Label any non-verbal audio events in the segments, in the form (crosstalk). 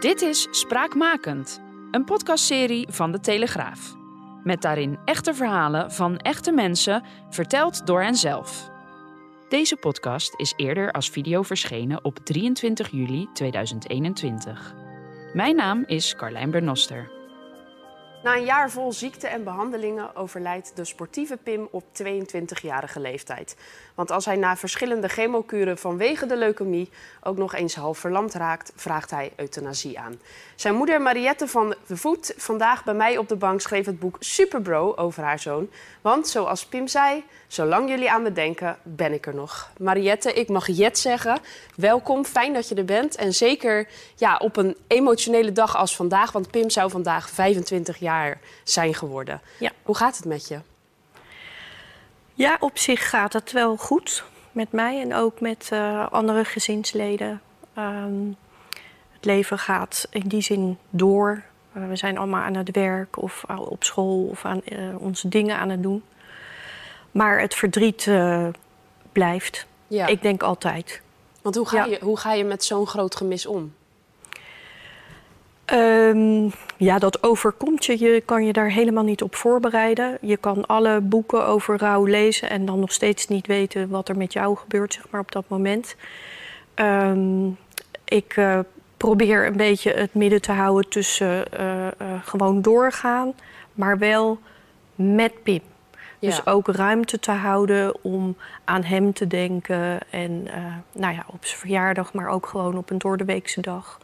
Dit is Spraakmakend, een podcastserie van De Telegraaf. Met daarin echte verhalen van echte mensen, verteld door henzelf. Deze podcast is eerder als video verschenen op 23 juli 2021. Mijn naam is Carlijn Bernoster. Na een jaar vol ziekte en behandelingen overlijdt de sportieve Pim op 22-jarige leeftijd. Want als hij na verschillende chemokuren vanwege de leukemie ook nog eens half verlamd raakt, vraagt hij euthanasie aan. Zijn moeder Mariette van de Voet, vandaag bij mij op de bank, schreef het boek Superbro over haar zoon. Want zoals Pim zei, zolang jullie aan me denken, ben ik er nog. Mariette, ik mag Jet zeggen, welkom, fijn dat je er bent. En zeker ja, op een emotionele dag als vandaag, want Pim zou vandaag 25 jaar zijn geworden. Ja. Hoe gaat het met je? Ja, op zich gaat het wel goed met mij en ook met uh, andere gezinsleden. Um, het leven gaat in die zin door. Uh, we zijn allemaal aan het werk of op school of aan uh, onze dingen aan het doen. Maar het verdriet blijft. Ja. Ik denk altijd. Want hoe ga, ja. je, hoe ga je met zo'n groot gemis om? Um, ja, dat overkomt je. Je kan je daar helemaal niet op voorbereiden. Je kan alle boeken over rouw lezen en dan nog steeds niet weten wat er met jou gebeurt, zeg maar, op dat moment. Um, ik uh, probeer een beetje het midden te houden tussen uh, uh, gewoon doorgaan, maar wel met Pim. Ja. Dus ook ruimte te houden om aan hem te denken. En nou ja, op zijn verjaardag, maar ook gewoon op een doordeweekse dag.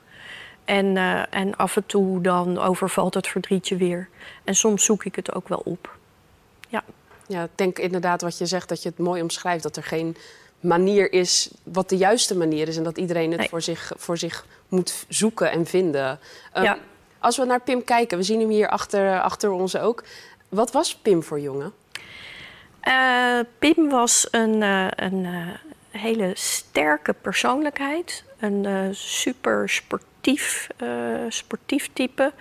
En, uh, en af en toe dan overvalt het verdrietje weer. En soms zoek ik het ook wel op. Ja. Ja, ik denk inderdaad wat je zegt, dat je het mooi omschrijft. Dat er geen manier is wat de juiste manier is. En dat iedereen het nee. voor, zich, voor zich moet zoeken en vinden. Um, ja. Als we naar Pim kijken, we zien hem hier achter, achter ons ook. Wat was Pim voor jongen? Uh, Pim was een, uh, een uh, hele sterke persoonlijkheid. Een super sportief, sportief type.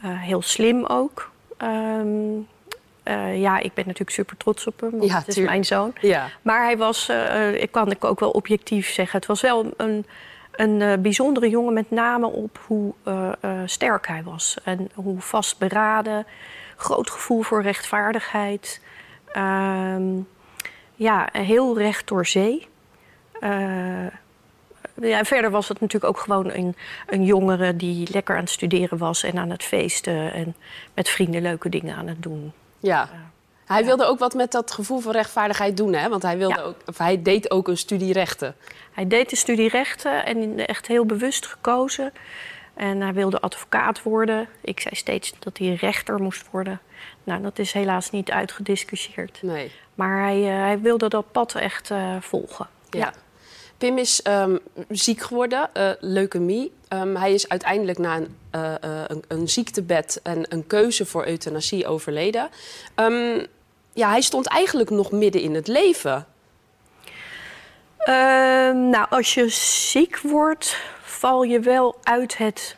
heel slim ook. Um, uh, ja, ik ben natuurlijk super trots op hem, want ja, het is mijn zoon. Ja. Maar hij was, ik kan ik ook wel objectief zeggen, het was wel een, een bijzondere jongen, met name op hoe sterk hij was. En hoe vastberaden, groot gevoel voor rechtvaardigheid. ja, heel recht door zee. Ja, verder was het natuurlijk ook gewoon een, een jongere die lekker aan het studeren was en aan het feesten en met vrienden leuke dingen aan het doen. Ja. Hij wilde ook wat met dat gevoel van rechtvaardigheid doen, hè? Want hij, wilde Ja. ook, of hij deed ook een studie rechten. Hij deed de studie rechten en echt heel bewust gekozen. En hij wilde advocaat worden. Ik zei steeds dat hij rechter moest worden. Nou, dat is helaas niet uitgediscussieerd. Nee. Maar hij, eh, hij wilde dat pad echt eh, volgen. Ja. Pim is ehm, ziek geworden, eh, leukemie. Ehm, hij is uiteindelijk na een, eh, eh, een, een ziektebed en een keuze voor euthanasie overleden. Ehm, ja, hij stond eigenlijk nog midden in het leven. Nou, als je ziek wordt, val je wel uit het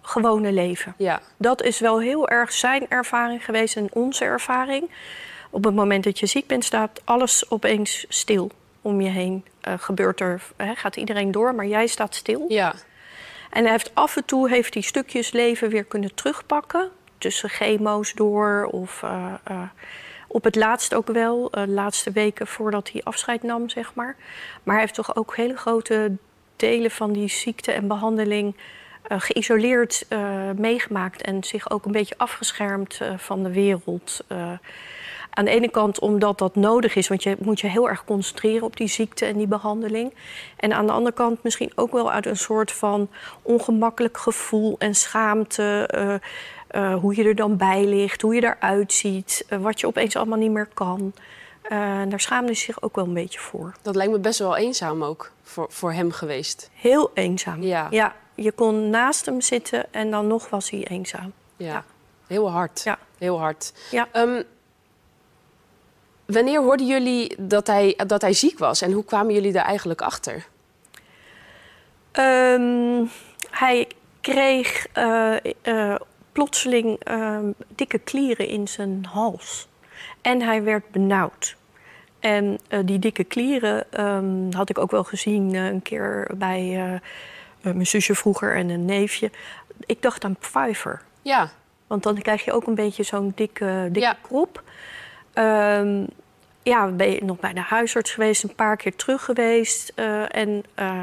gewone leven. Ja, Dat is wel heel erg zijn ervaring geweest en onze ervaring. Op het moment dat je ziek bent, staat alles opeens stil om je heen. Eh, gebeurt er, hè, gaat iedereen door, maar jij staat stil. ja, En hij heeft af en toe heeft hij stukjes leven weer kunnen terugpakken. Tussen chemo's door of eh, eh, op het laatst ook wel. de laatste weken voordat hij afscheid nam, zeg maar. Maar hij heeft toch ook hele grote delen van die ziekte en behandeling... eh, geïsoleerd meegemaakt en zich ook een beetje afgeschermd van de wereld. Aan de ene kant omdat dat nodig is, want je moet je heel erg concentreren op die ziekte en die behandeling. En aan de andere kant misschien ook wel uit een soort van ongemakkelijk gevoel en schaamte. eh, eh, hoe je er dan bij ligt, hoe je eruit ziet, eh, wat je opeens allemaal niet meer kan. Daar schaamde hij zich ook wel een beetje voor. Dat lijkt me best wel eenzaam ook voor, voor hem geweest. Heel eenzaam. Ja. ja. Je kon naast hem zitten en dan nog was hij eenzaam. Ja. Ja. Heel hard. Ja. Heel hard. Ja. Ehm, wanneer hoorden jullie dat hij, dat hij ziek was en hoe kwamen jullie daar eigenlijk achter? Ehm, hij kreeg eh, eh, plotseling ehm, dikke klieren in zijn hals. En hij werd benauwd. En eh, die dikke klieren ehm, had ik ook wel gezien een keer bij mijn zusje vroeger en een neefje. Ik dacht aan Pfeiffer. Ja. Want dan krijg je ook een beetje zo'n dikke, dikke Ja. krop. Ja, ben je nog bij de huisarts geweest, een paar keer terug geweest. eh, en eh,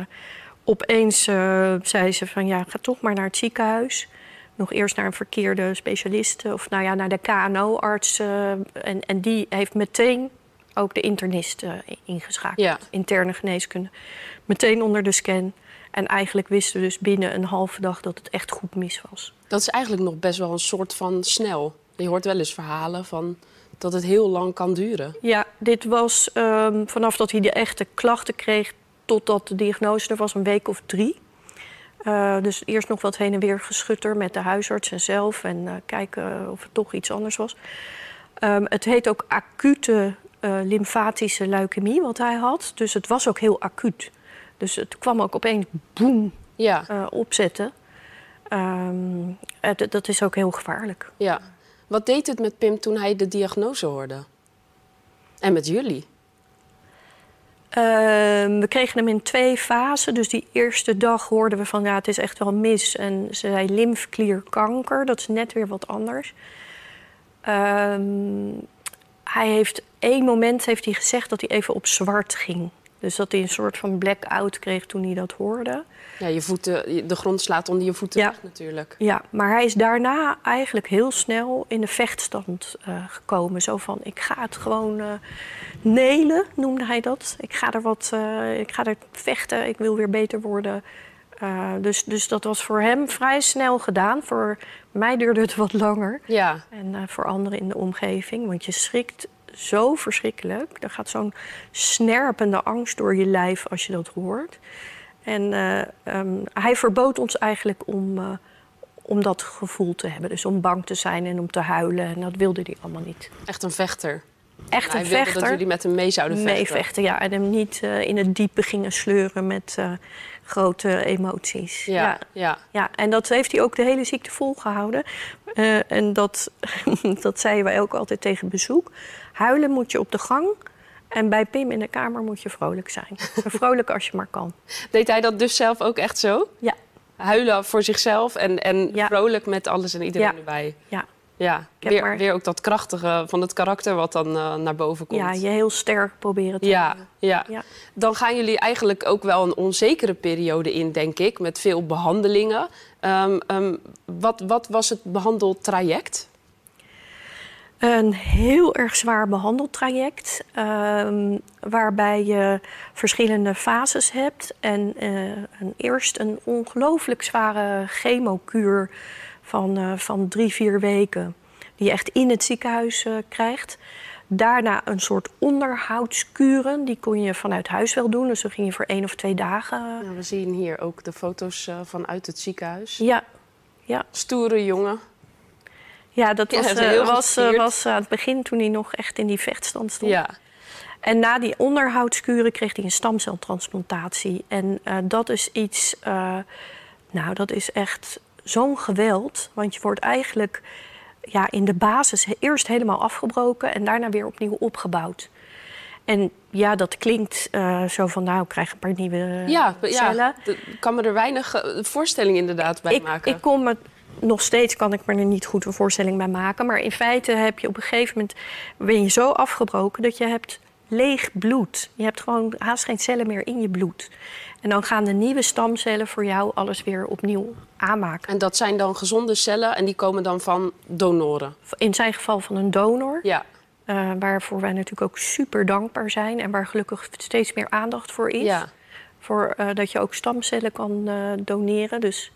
opeens eh, zei ze van ja, ga toch maar naar het ziekenhuis. Nog eerst naar een verkeerde specialist, of nou ja, naar de KNO-arts. en, en die heeft meteen ook de internist ingeschakeld. Ja. Interne geneeskunde. Meteen onder de scan. En eigenlijk wisten we dus binnen een halve dag dat het echt goed mis was. Dat is eigenlijk nog best wel een soort van snel. Je hoort wel eens verhalen van dat het heel lang kan duren. Ja, dit was ehm, vanaf dat hij de echte klachten kreeg totdat de diagnose er was, een week of drie. Eh, dus eerst nog wat heen en weer geschutter met de huisarts en zelf en eh, kijken of het toch iets anders was. Ehm, het heet ook acute eh, lymfatische leukemie, wat hij had. Dus het was ook heel acuut. Dus het kwam ook opeens boem Ja, eh, opzetten. Ehm, het- dat is ook heel gevaarlijk. ja. Wat deed het met Pim toen hij de diagnose hoorde? En met jullie? Ehm, we kregen hem in twee fasen. Dus die eerste dag hoorden we van ja, het is echt wel mis. En ze zei lymfklierkanker, dat is net weer wat anders. Ehm, hij heeft één moment heeft hij gezegd dat hij even op zwart ging. Dus dat hij een soort van blackout kreeg toen hij dat hoorde. Ja, je voeten, de grond slaat onder je voeten Ja. natuurlijk. Ja, maar hij is daarna eigenlijk heel snel in de vechtstand eh, gekomen. Zo van, ik ga het gewoon eh nelen, noemde hij dat. Ik ga er wat, eh, ik ga er vechten, ik wil weer beter worden. Dus, dus dat was voor hem vrij snel gedaan. Voor mij duurde het wat langer. Ja, En voor anderen in de omgeving. Want je schrikt zo verschrikkelijk. Er gaat zo'n snerpende angst door je lijf als je dat hoort. En eh, ehm, hij verbood ons eigenlijk om, eh, om dat gevoel te hebben. Dus om bang te zijn en om te huilen. En dat wilde hij allemaal niet. echt een vechter. Echt hij een wilde vechter. dat jullie met hem mee zouden vechten. Meevechten, ja. En hem niet eh, in het diepe gingen sleuren met grote emoties. Ja, ja. Ja, en dat heeft hij ook de hele ziekte volgehouden. Eh, en dat, (laughs) dat zeiden wij ook altijd tegen bezoek. Huilen moet je op de gang. En bij Pim in de kamer moet je vrolijk zijn. (laughs) Vrolijk als je maar kan. Deed hij dat dus zelf ook echt zo? Ja, Huilen voor zichzelf en, en Ja. vrolijk met alles en iedereen Ja. erbij. ja. Ja, weer, maar- weer ook dat krachtige van het karakter wat dan eh, naar boven komt. ja je heel sterk proberen te ja, ja. Ja. Dan gaan jullie eigenlijk ook wel een onzekere periode in, denk ik, met veel behandelingen. Ehm, ehm, wat, wat was het behandeltraject? Een heel erg zwaar behandeltraject. ehm, waarbij je verschillende fases hebt. En eh, een, eerst een ongelooflijk zware chemokuur van, eh, van drie, vier weken. Die je echt in het ziekenhuis eh, krijgt. Daarna een soort onderhoudskuren. Die kon je vanuit huis wel doen. Dus dan ging je voor één of twee dagen. Nou, we zien hier ook de foto's vanuit het ziekenhuis. Ja, ja. Stoere jongen. Ja dat Ja, was, eh, was, eh, was aan het begin toen hij nog echt in die vechtstand stond. Ja. En na die onderhoudskuren kreeg hij een stamceltransplantatie. En eh, dat is iets, nou, dat is echt zo'n geweld. Want je wordt eigenlijk ja, in de basis eerst helemaal afgebroken en daarna weer opnieuw opgebouwd. En ja, dat klinkt zo van, nou, ik krijg een paar nieuwe Ja, cellen. ja, ik kan me er weinig voorstelling inderdaad bij ik, maken. ik kon me nog steeds kan ik me er niet goed een voorstelling bij maken. Maar in feite heb je op een gegeven moment ben je zo afgebroken dat je hebt leeg bloed. Je hebt gewoon haast geen cellen meer in je bloed. En dan gaan de nieuwe stamcellen voor jou alles weer opnieuw aanmaken. En dat zijn dan gezonde cellen en die komen dan van donoren. In zijn geval van een donor, Ja, eh, waarvoor wij natuurlijk ook super dankbaar zijn en waar gelukkig steeds meer aandacht voor is. ja. Voor eh, dat je ook stamcellen kan eh, doneren. Dus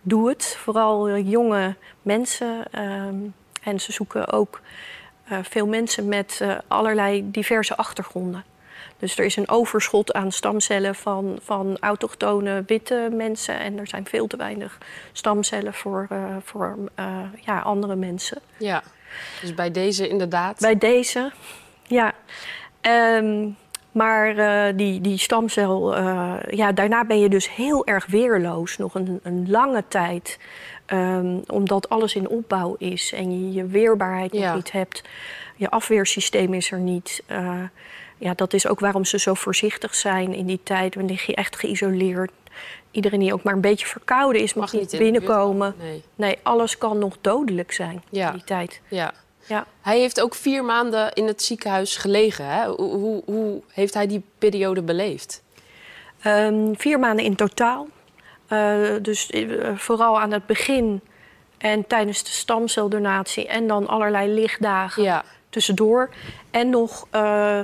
doe het. Vooral eh, jonge mensen. ehm, en ze zoeken ook veel mensen met allerlei diverse achtergronden. Dus er is een overschot aan stamcellen van, van autochtone witte mensen. En er zijn veel te weinig stamcellen voor, voor ja, andere mensen. Ja, dus bij deze inderdaad. Bij deze, ja. Um, maar uh, die, die stamcel, uh, ja, daarna ben je dus heel erg weerloos, nog een, een lange tijd. Um, omdat alles in opbouw is en je je weerbaarheid nog niet hebt. Je afweersysteem is er niet. Uh, ja, dat is ook waarom ze zo voorzichtig zijn in die tijd. Dan lig je echt geïsoleerd. Iedereen die ook maar een beetje verkouden is, mag, mag niet binnenkomen. Nee. nee. alles kan nog dodelijk zijn ja. in die tijd. Ja. Ja. Hij heeft ook vier maanden in het ziekenhuis gelegen. Hè? Hoe, hoe, hoe, heeft hij die periode beleefd? Um, vier maanden in totaal. Uh, dus uh, vooral aan het begin en tijdens de stamceldonatie. En dan allerlei lichtdagen ja. tussendoor. En nog uh,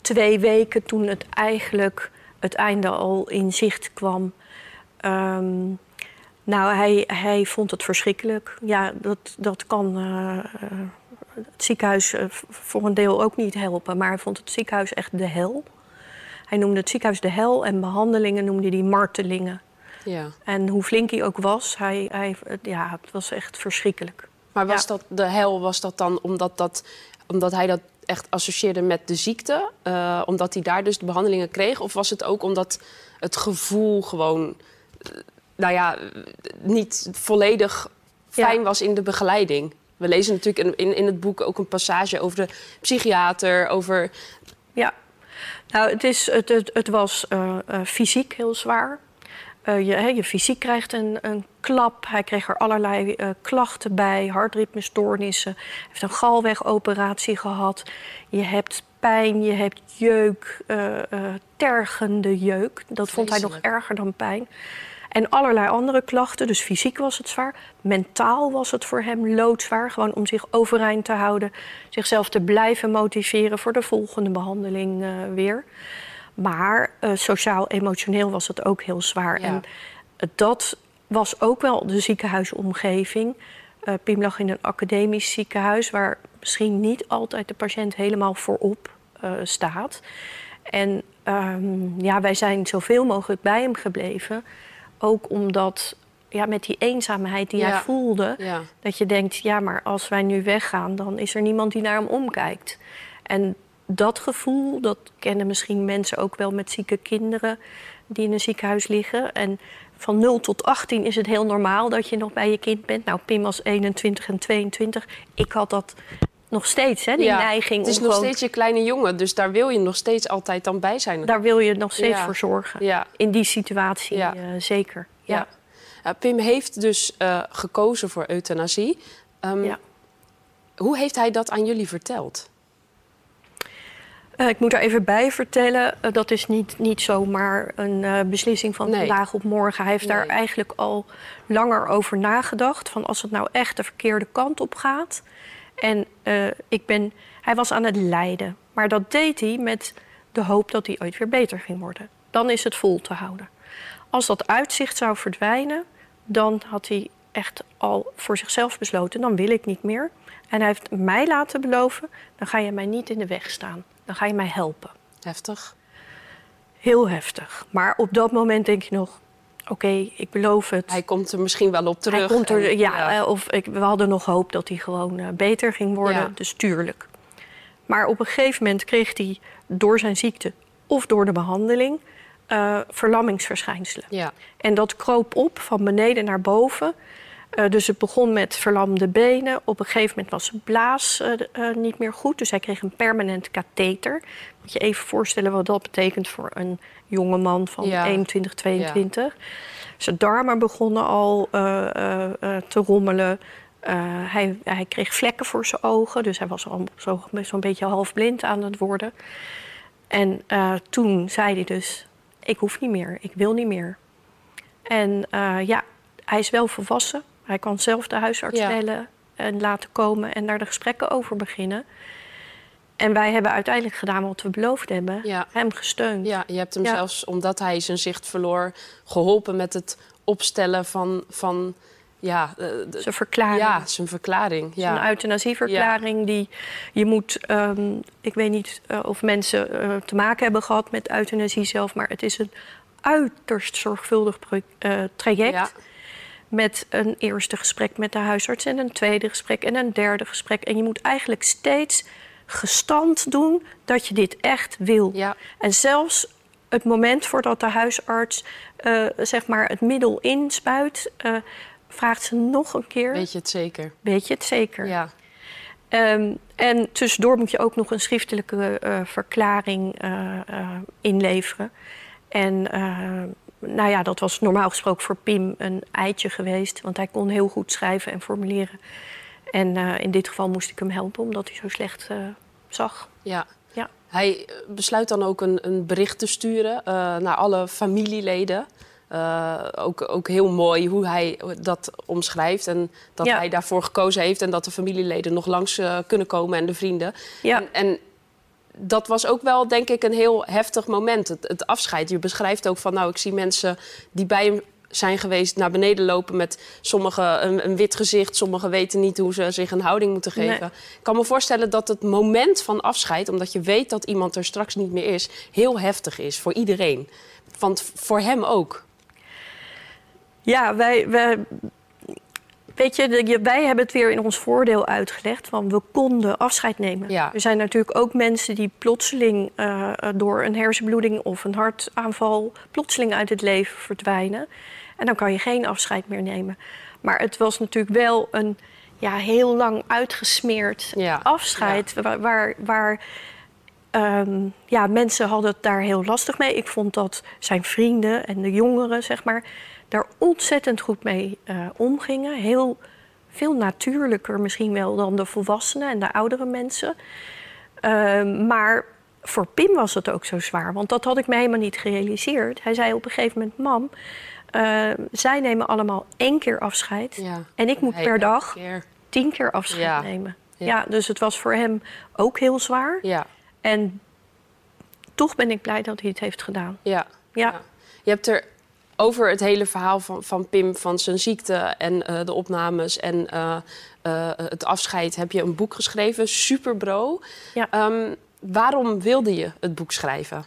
twee weken toen het eigenlijk het einde al in zicht kwam. Um, nou, hij, hij vond het verschrikkelijk. Ja, dat, dat kan het ziekenhuis eh, voor een deel ook niet helpen. Maar hij vond het ziekenhuis echt de hel. Hij noemde het ziekenhuis de hel en behandelingen noemde hij martelingen. Ja. En hoe flink hij ook was, hij, hij, ja, het was echt verschrikkelijk. Maar was dat de hel, was dat dan omdat, dat, omdat hij dat echt associeerde met de ziekte? Uh, omdat hij daar dus de behandelingen kreeg? Of was het ook omdat het gevoel gewoon, nou ja, niet volledig fijn was in de begeleiding? We lezen natuurlijk in, in het boek ook een passage over de psychiater, over... Ja, nou, het, is, het, het, het was uh, uh, fysiek heel zwaar. Uh, je, he, je fysiek krijgt een, een klap. Hij kreeg er allerlei klachten bij, hartritmestoornissen. Hij heeft een galwegoperatie gehad. Je hebt pijn, je hebt jeuk, tergende jeuk. Dat vond hij nog erger dan pijn. En allerlei andere klachten. Dus fysiek was het zwaar. Mentaal was het voor hem loodzwaar. Gewoon om zich overeind te houden. Zichzelf te blijven motiveren voor de volgende behandeling uh, weer. Maar uh, sociaal-emotioneel was het ook heel zwaar. Ja. En dat was ook wel de ziekenhuisomgeving. Uh, Pim lag in een academisch ziekenhuis... waar misschien niet altijd de patiënt helemaal voorop staat. En um, ja, wij zijn zoveel mogelijk bij hem gebleven... Ook omdat ja, met die eenzaamheid die hij voelde, dat je denkt, ja, maar als wij nu weggaan, dan is er niemand die naar hem omkijkt. En dat gevoel, dat kennen misschien mensen ook wel met zieke kinderen die in een ziekenhuis liggen. En van 0 tot 18 is het heel normaal dat je nog bij je kind bent. Nou, Pim was 21 en 22. Ik had dat nog steeds, hè, die ja, neiging. Het is nog steeds je kleine jongen, dus daar wil je nog steeds altijd dan bij zijn. Daar wil je nog steeds voor zorgen. Ja. In die situatie uh, zeker. Ja. Pim heeft dus uh, gekozen voor euthanasie. Um, hoe heeft hij dat aan jullie verteld? Uh, ik moet er even bij vertellen, dat is niet, niet zomaar een beslissing van nee. vandaag op morgen. Hij heeft nee. daar eigenlijk al langer over nagedacht. Van als het nou echt de verkeerde kant op gaat, en uh, ik ben, hij was aan het lijden. Maar dat deed hij met de hoop dat hij ooit weer beter ging worden. Dan is het vol te houden. Als dat uitzicht zou verdwijnen, dan had hij echt al voor zichzelf besloten: dan wil ik niet meer. En hij heeft mij laten beloven: dan ga je mij niet in de weg staan. Dan ga je mij helpen. Heftig. Heel heftig. Maar op dat moment denk je nog: oké, ik beloof het. Hij komt er misschien wel op terug. Hij komt er, en, ja, ja. Of ik, we hadden nog hoop dat hij gewoon uh, beter ging worden. Ja. Dus tuurlijk. Maar op een gegeven moment kreeg hij door zijn ziekte of door de behandeling uh, verlammingsverschijnselen. Ja. En dat kroop op van beneden naar boven. Uh, dus het begon met verlamde benen. Op een gegeven moment was zijn blaas uh, uh, niet meer goed. Dus hij kreeg een permanent katheter. Moet je even voorstellen wat dat betekent voor een jonge man van ja. 21, 22. Ja. Zijn darmen begonnen al te rommelen. hij, hij, kreeg vlekken voor zijn ogen. Dus hij was al zo'n zo beetje halfblind aan het worden. En toen zei hij dus... Ik hoef niet meer, ik wil niet meer. En ja, hij is wel volwassen. Hij kan zelf de huisarts ja. bellen en laten komen en daar de gesprekken over beginnen. En wij hebben uiteindelijk gedaan wat we beloofd hebben. Ja. Hem gesteund. Ja, je hebt hem zelfs, omdat hij zijn zicht verloor, geholpen met het opstellen van, van ja, eh, de- Zijn verklaring. ja, zijn verklaring. Een Ja. euthanasieverklaring die je moet... ehm, ik weet niet eh, of mensen eh, te maken hebben gehad met euthanasie zelf... maar het is een uiterst zorgvuldig traject... Ja. met een eerste gesprek met de huisarts... en een tweede gesprek en een derde gesprek. En je moet eigenlijk steeds gestand doen dat je dit echt wil. Ja. En zelfs het moment voordat de huisarts eh, zeg maar het middel inspuit... eh, vraagt ze nog een keer, Weet je het zeker? weet je het zeker? Ja. Ehm, en tussendoor moet je ook nog een schriftelijke eh, verklaring inleveren. En nou ja, dat was normaal gesproken voor Pim een eitje geweest, want hij kon heel goed schrijven en formuleren. En eh, in dit geval moest ik hem helpen, omdat hij zo slecht eh, zag. Ja. Ja. Hij eh, besluit dan ook een, een bericht te sturen naar alle familieleden. Ook, ook heel mooi hoe hij dat omschrijft en dat Ja. hij daarvoor gekozen heeft en dat de familieleden nog langs kunnen komen en de vrienden. Ja. En, en dat was ook wel, denk ik, een heel heftig moment. Het, het afscheid. Je beschrijft ook van, nou, ik zie mensen die bij hem zijn geweest naar beneden lopen met sommigen een, een wit gezicht, sommigen weten niet hoe ze zich een houding moeten geven. Nee. Ik kan me voorstellen dat het moment van afscheid, omdat je weet dat iemand er straks niet meer is, heel heftig is voor iedereen. Want voor hem ook. Ja, wij, wij, weet je, wij hebben het weer in ons voordeel uitgelegd. Want we konden afscheid nemen. Ja. Er zijn natuurlijk ook mensen die plotseling eh, eh, door een hersenbloeding of een hartaanval plotseling uit het leven verdwijnen. En dan kan je geen afscheid meer nemen. Maar het was natuurlijk wel een ja, heel lang uitgesmeerd Ja. afscheid. Waar, waar, waar Ehm, ja, mensen hadden het daar heel lastig mee. Ik vond dat zijn vrienden en de jongeren, zeg maar, daar ontzettend goed mee eh, omgingen. Heel veel natuurlijker misschien wel dan de volwassenen en de oudere mensen. Ehm, maar voor Pim was het ook zo zwaar, want dat had ik me helemaal niet gerealiseerd. Hij zei op een gegeven moment: Mam, eh, zij nemen allemaal één keer afscheid. Ja. En ik moet per dag keer. tien keer afscheid Ja. nemen. Ja. Ja. dus het was voor hem ook heel zwaar. Ja, En toch ben ik blij dat hij het heeft gedaan. ja. Ja. Je hebt er over het hele verhaal van, van Pim, van zijn ziekte en eh, de opnames en eh, het afscheid, heb je een boek geschreven, Superbro. Ja. Ehm, waarom wilde je het boek schrijven?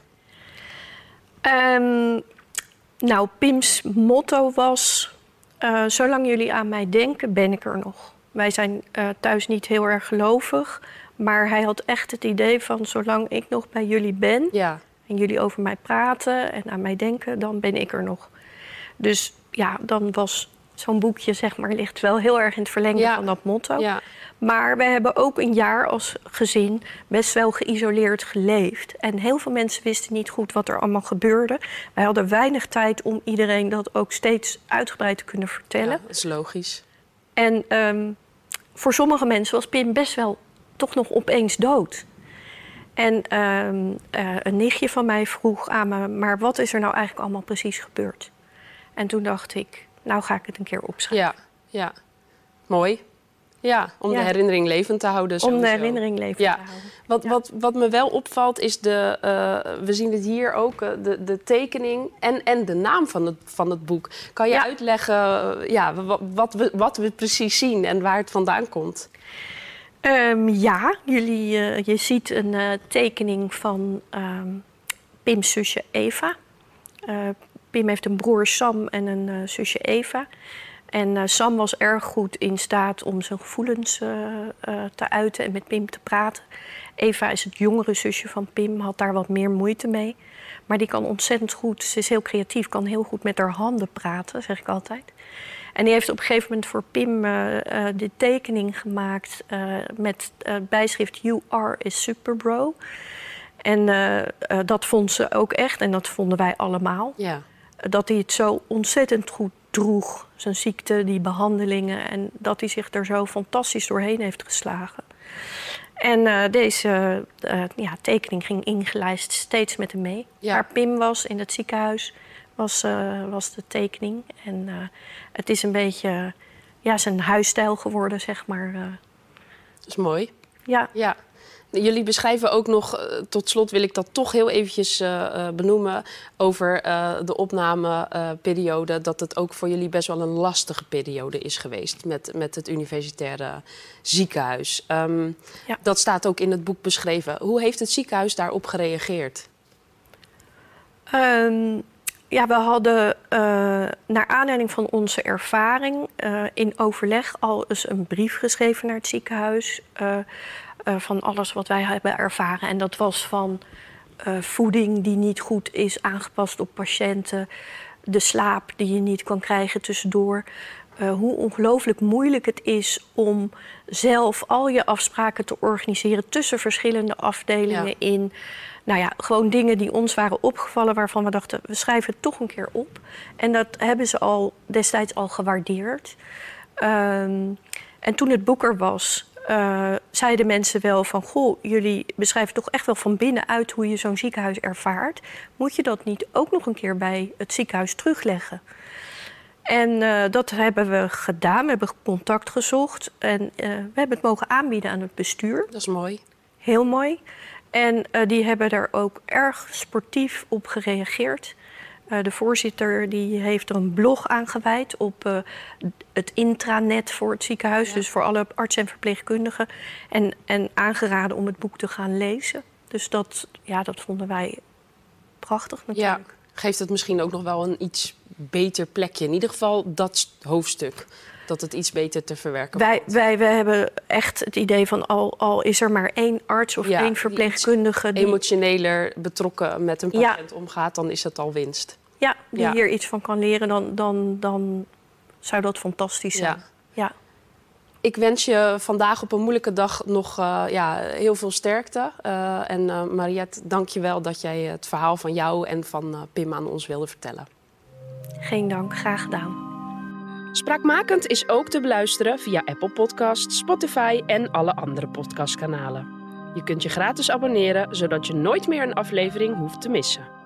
Ehm, nou, Pim's motto was: eh, Zolang jullie aan mij denken, ben ik er nog. Wij zijn eh, thuis niet heel erg gelovig, maar hij had echt het idee van: zolang ik nog bij jullie ben Ja, en jullie over mij praten en aan mij denken, dan ben ik er nog. Dus ja, dan was zo'n boekje, zeg maar, ligt wel heel erg in het verlengde Ja. van dat motto. ja, Maar we hebben ook een jaar als gezin best wel geïsoleerd geleefd. En heel veel mensen wisten niet goed wat er allemaal gebeurde. Wij hadden weinig tijd om iedereen dat ook steeds uitgebreid te kunnen vertellen. ja, dat is logisch. En ehm, voor sommige mensen was Pim best wel toch nog opeens dood. En ehm, eh, een nichtje van mij vroeg aan me, maar wat is er nou eigenlijk allemaal precies gebeurd? En toen dacht ik, nou ga ik het een keer opschrijven. Ja, ja. Mooi. Ja, om Ja. de herinnering levend te houden. Om de herinnering leven Ja. te houden. Wat, Ja. wat, wat me wel opvalt is de, eh, we zien het hier ook, eh, de, de tekening en, en de naam van het, van het boek. Kan je Ja. uitleggen eh, ja, wat, wat, we, wat we precies zien en waar het vandaan komt? Ehm, ja, jullie, je ziet een eh, tekening van ehm Pim's zusje Eva. Pim heeft een broer Sam en een eh, zusje Eva. En eh, Sam was erg goed in staat om zijn gevoelens eh, te uiten en met Pim te praten. Eva is het jongere zusje van Pim, had daar wat meer moeite mee. Maar die kan ontzettend goed, ze is heel creatief, kan heel goed met haar handen praten, zeg ik altijd. En die heeft op een gegeven moment voor Pim de tekening gemaakt met eh, bijschrift You are a superbro. En eh, eh, dat vond ze ook echt en dat vonden wij allemaal. Ja, Dat hij het zo ontzettend goed droeg, zijn ziekte, die behandelingen. En dat hij zich er zo fantastisch doorheen heeft geslagen. En eh, deze eh, ja, tekening ging ingelijst steeds met hem mee. Ja. Waar Pim was in het ziekenhuis, was, eh, was de tekening. En het is een beetje ja, zijn huisstijl geworden, zeg maar. dat is mooi. ja. Ja. Jullie beschrijven ook nog, eh, tot slot wil ik dat toch heel eventjes uh, benoemen, over uh, de opnameperiode. dat het ook voor jullie best wel een lastige periode is geweest met, met het universitaire ziekenhuis. Um, ja. Dat staat ook in het boek beschreven. Hoe heeft het ziekenhuis daarop gereageerd? Um, ja, we hadden naar aanleiding van onze ervaring in overleg al eens een brief geschreven naar het ziekenhuis uh, van alles wat wij hebben ervaren. En dat was van uh, voeding die niet goed is aangepast op patiënten, de slaap die je niet kan krijgen tussendoor. Uh, hoe ongelooflijk moeilijk het is om zelf al je afspraken te organiseren tussen verschillende afdelingen ja. in. Nou ja, gewoon dingen die ons waren opgevallen, waarvan we dachten, we schrijven het toch een keer op. En dat hebben ze al destijds al gewaardeerd. Um, en toen het boek er was, uh, zeiden mensen wel van... goh, jullie beschrijven toch echt wel van binnenuit hoe je zo'n ziekenhuis ervaart. Moet je dat niet ook nog een keer bij het ziekenhuis terugleggen? En uh, dat hebben we gedaan. We hebben contact gezocht. En uh, we hebben het mogen aanbieden aan het bestuur. Dat is mooi. Heel mooi. En die hebben daar ook erg sportief op gereageerd. Uh, de voorzitter die heeft er een blog aan gewijd op uh, het intranet voor het ziekenhuis. Ja. Dus voor alle artsen en verpleegkundigen. En, en aangeraden om het boek te gaan lezen. Dus dat, ja, dat vonden wij prachtig natuurlijk. Ja, geeft het misschien ook nog wel een iets beter plekje. In ieder geval dat hoofdstuk dat het iets beter te verwerken wij, wij, wij hebben echt het idee van al, al is er maar één arts of ja, één verpleegkundige... Die emotioneler betrokken met een patiënt ja. omgaat, dan is het al winst. Ja, die hier iets van kan leren, dan, dan, dan zou dat fantastisch zijn. Ja. ja. Ik wens je vandaag op een moeilijke dag nog uh, ja, heel veel sterkte. Uh, en uh, Mariette, dank je wel dat jij het verhaal van jou en van Pim aan ons wilde vertellen. Geen dank, graag gedaan. Spraakmakend is ook te beluisteren via Apple Podcasts, Spotify en alle andere podcastkanalen. Je kunt je gratis abonneren, zodat je nooit meer een aflevering hoeft te missen.